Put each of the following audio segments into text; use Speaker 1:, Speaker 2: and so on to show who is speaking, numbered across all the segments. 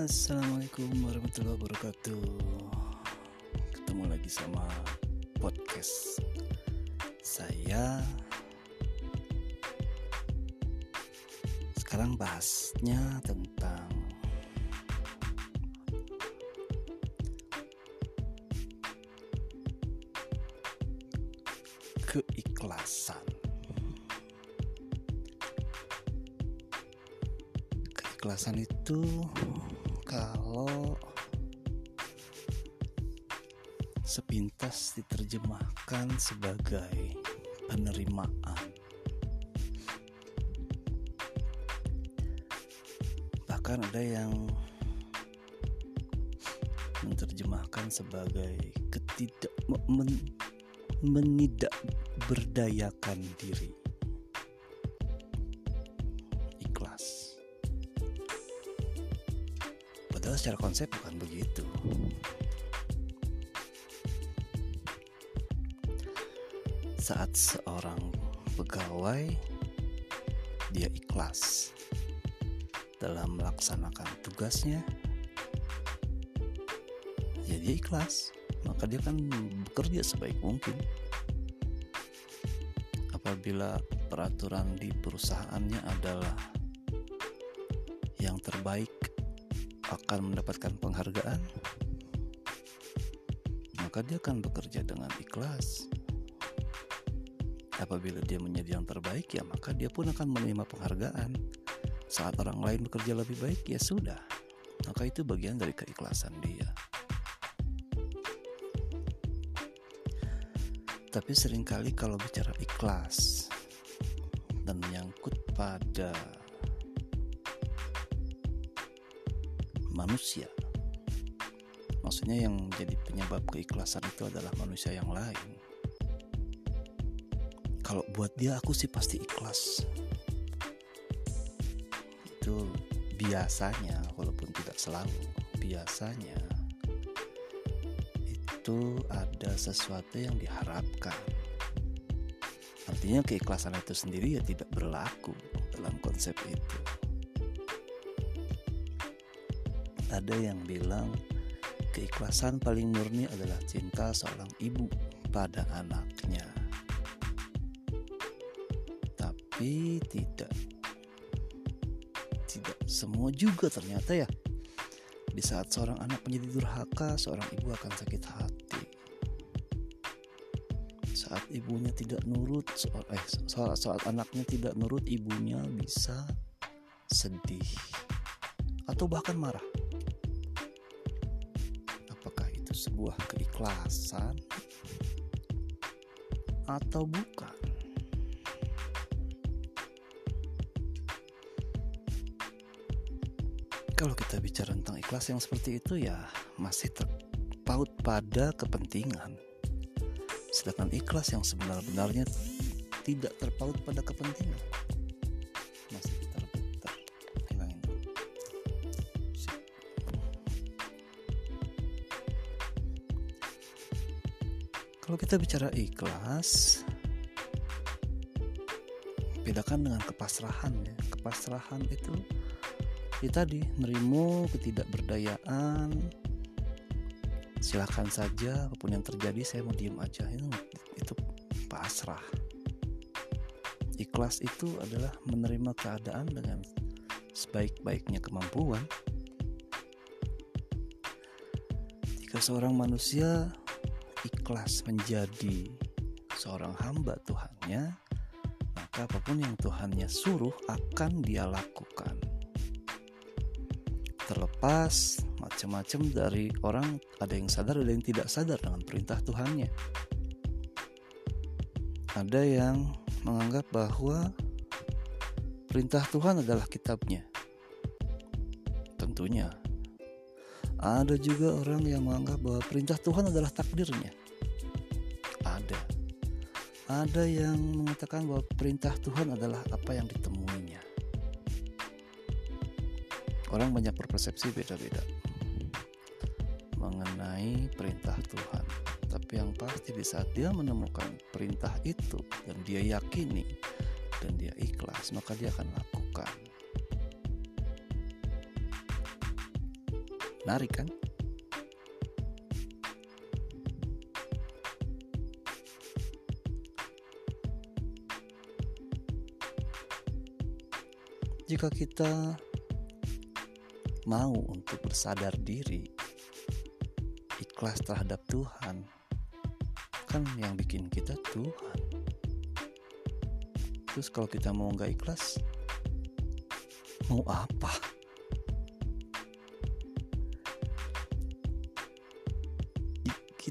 Speaker 1: Assalamualaikum warahmatullahi wabarakatuh. Ketemu lagi sama podcast Saya. Sekarang bahasnya tentang Keikhlasan. Keikhlasan itu kalau sepintas diterjemahkan sebagai penerimaan. Bahkan ada yang menerjemahkan sebagai ketidak men, menidak berdayakan diri secara konsep bukan begitu. Saat seorang pegawai dia ikhlas dalam melaksanakan tugasnya, ya dia ikhlas, maka dia akan bekerja sebaik mungkin. Apabila peraturan di perusahaannya adalah yang terbaik akan mendapatkan penghargaan, maka dia akan bekerja dengan ikhlas. Apabila dia menjadi yang terbaik, ya maka dia pun akan menerima penghargaan. Saat orang lain bekerja lebih baik, ya sudah, maka itu bagian dari keikhlasan dia. Tapi sering kali kalau bicara ikhlas dan menyangkut pada manusia. Maksudnya yang jadi penyebab keikhlasan itu adalah manusia yang lain. Kalau buat dia aku sih pasti ikhlas. Itu biasanya walaupun tidak selalu, biasanya itu ada sesuatu yang diharapkan. Artinya keikhlasan itu sendiri ya tidak berlaku dalam konsep itu. Ada yang bilang keikhlasan paling murni adalah cinta seorang ibu pada anaknya. Tapi tidak tidak semua juga ternyata ya. Di saat seorang anak menjadi durhaka, seorang ibu akan sakit hati. Saat ibunya tidak nurut, eh, saat, saat anaknya tidak nurut, ibunya bisa sedih atau bahkan marah sebuah keikhlasan atau bukan? Kalau kita bicara tentang ikhlas yang seperti itu ya masih terpaut pada kepentingan. Sedangkan ikhlas yang sebenar-benarnya tidak terpaut pada kepentingan. Kalau kita bicara ikhlas, bedakan dengan kepasrahan ya. Kepasrahan itu ya tadi nerimo ketidakberdayaan. Silahkan saja apa pun yang terjadi saya mau diem aja. Itu itu pasrah. Ikhlas itu adalah menerima keadaan dengan sebaik-baiknya kemampuan. Jika seorang manusia ikhlas menjadi seorang hamba Tuhannya, maka apa pun yang Tuhannya suruh akan dia lakukan. Terlepas macam-macam dari orang, ada yang sadar, ada yang tidak sadar dengan perintah Tuhannya. Ada yang menganggap bahwa perintah Tuhan adalah kitabnya. Tentunya ada juga orang yang menganggap bahwa perintah Tuhan adalah takdirnya. Ada. Ada yang mengatakan bahwa perintah Tuhan adalah apa yang ditemuinya. Orang banyak berpersepsi beda-beda mengenai perintah Tuhan. Tapi yang pasti di saat dia menemukan perintah itu dan dia yakini dan dia ikhlas, maka dia akan lakukan. Menarik kan? Jika kita mau untuk bersadar diri, ikhlas terhadap Tuhan, kan yang bikin kita Tuhan. Terus kalau kita mau nggak ikhlas, mau apa?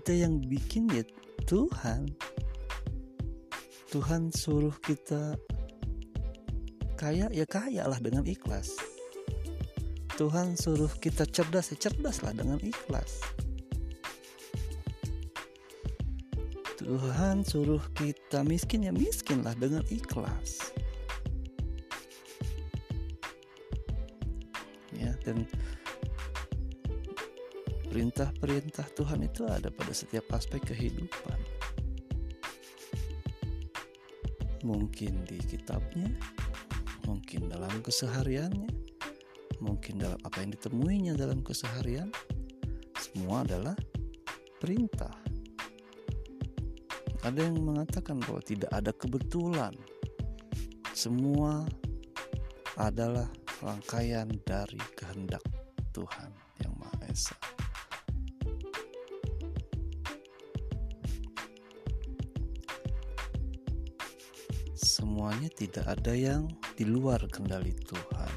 Speaker 1: Kita yang bikin ya Tuhan. Tuhan suruh kita kaya ya kaya lah dengan ikhlas. Tuhan suruh kita cerdas ya cerdas lah dengan ikhlas. Tuhan suruh kita miskin ya miskin lah dengan ikhlas. Ya dan perintah-perintah Tuhan itu ada pada setiap aspek kehidupan mungkin di kitabnya mungkin dalam kesehariannya, mungkin dalam apa yang ditemuinya dalam keseharian, semua adalah perintah. Ada yang mengatakan bahwa tidak ada kebetulan, semua adalah rangkaian dari kehendak Tuhan yang Maha Esa. Semuanya tidak ada yang di luar kendali Tuhan.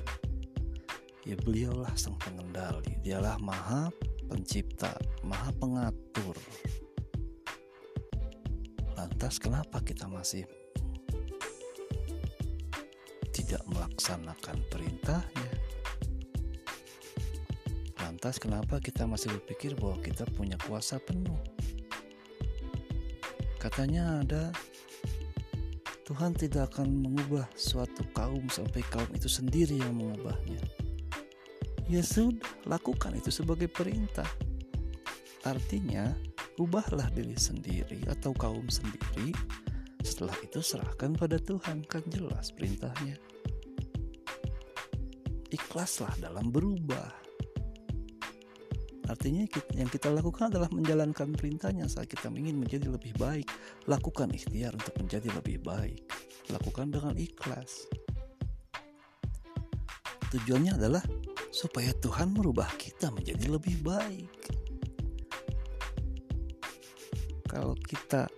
Speaker 1: Ya beliaulah sang pengendali, dialah maha pencipta, maha pengatur. Lantas kenapa kita masih tidak melaksanakan perintahnya? Lantas kenapa kita masih berpikir bahwa kita punya kuasa penuh? Katanya ada Tuhan tidak akan mengubah suatu kaum sampai kaum itu sendiri yang mengubahnya. Ya sudah, lakukan itu sebagai perintah. Artinya, ubahlah diri sendiri atau kaum sendiri. Setelah itu serahkan pada Tuhan, kan jelas perintahnya. Ikhlaslah dalam berubah. Artinya yang kita lakukan adalah menjalankan perintahnya saat kita ingin menjadi lebih baik. Lakukan ikhtiar untuk menjadi lebih baik. Lakukan dengan ikhlas. Tujuannya adalah supaya Tuhan merubah kita menjadi lebih baik. Kalau kita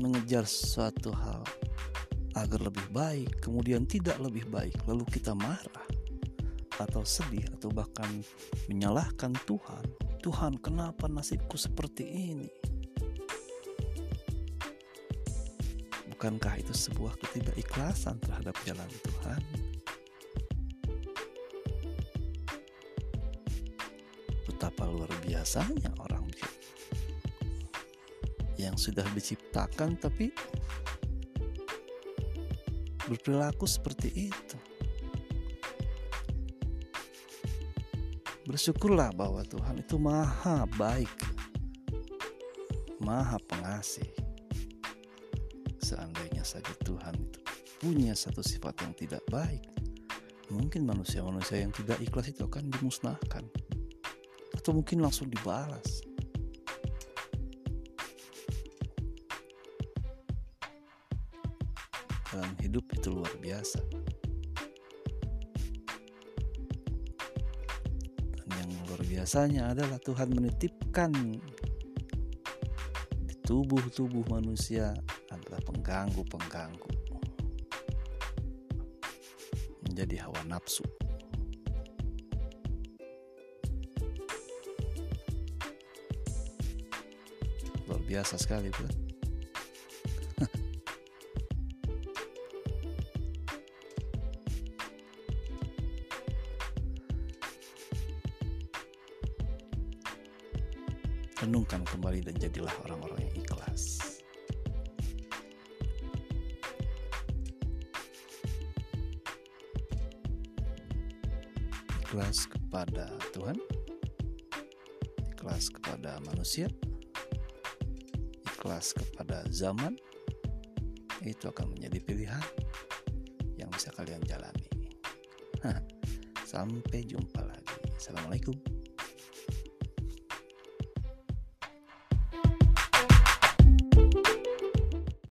Speaker 1: mengejar suatu hal agar lebih baik, kemudian tidak lebih baik, lalu kita marah, atau sedih atau bahkan menyalahkan Tuhan. Tuhan, kenapa nasibku seperti ini? Bukankah itu sebuah ketidakikhlasan terhadap jalan Tuhan? Betapa luar biasanya orang yang sudah diciptakan tapi berperilaku seperti itu. Bersyukurlah bahwa Tuhan itu maha baik, maha pengasih. Seandainya saja Tuhan itu punya satu sifat yang tidak baik, mungkin manusia-manusia yang tidak ikhlas itu akan dimusnahkan. Atau mungkin langsung dibalas. Dalam hidup itu luar biasa. Biasanya adalah Tuhan menitipkan di tubuh-tubuh manusia adalah pengganggu-pengganggu menjadi hawa nafsu. Luar biasa sekali, bukan? Renungkan kembali dan jadilah orang-orang yang ikhlas. Ikhlas kepada Tuhan, ikhlas kepada manusia, ikhlas kepada zaman, itu akan menjadi pilihan yang bisa kalian jalani. Sampai jumpa lagi. Assalamualaikum.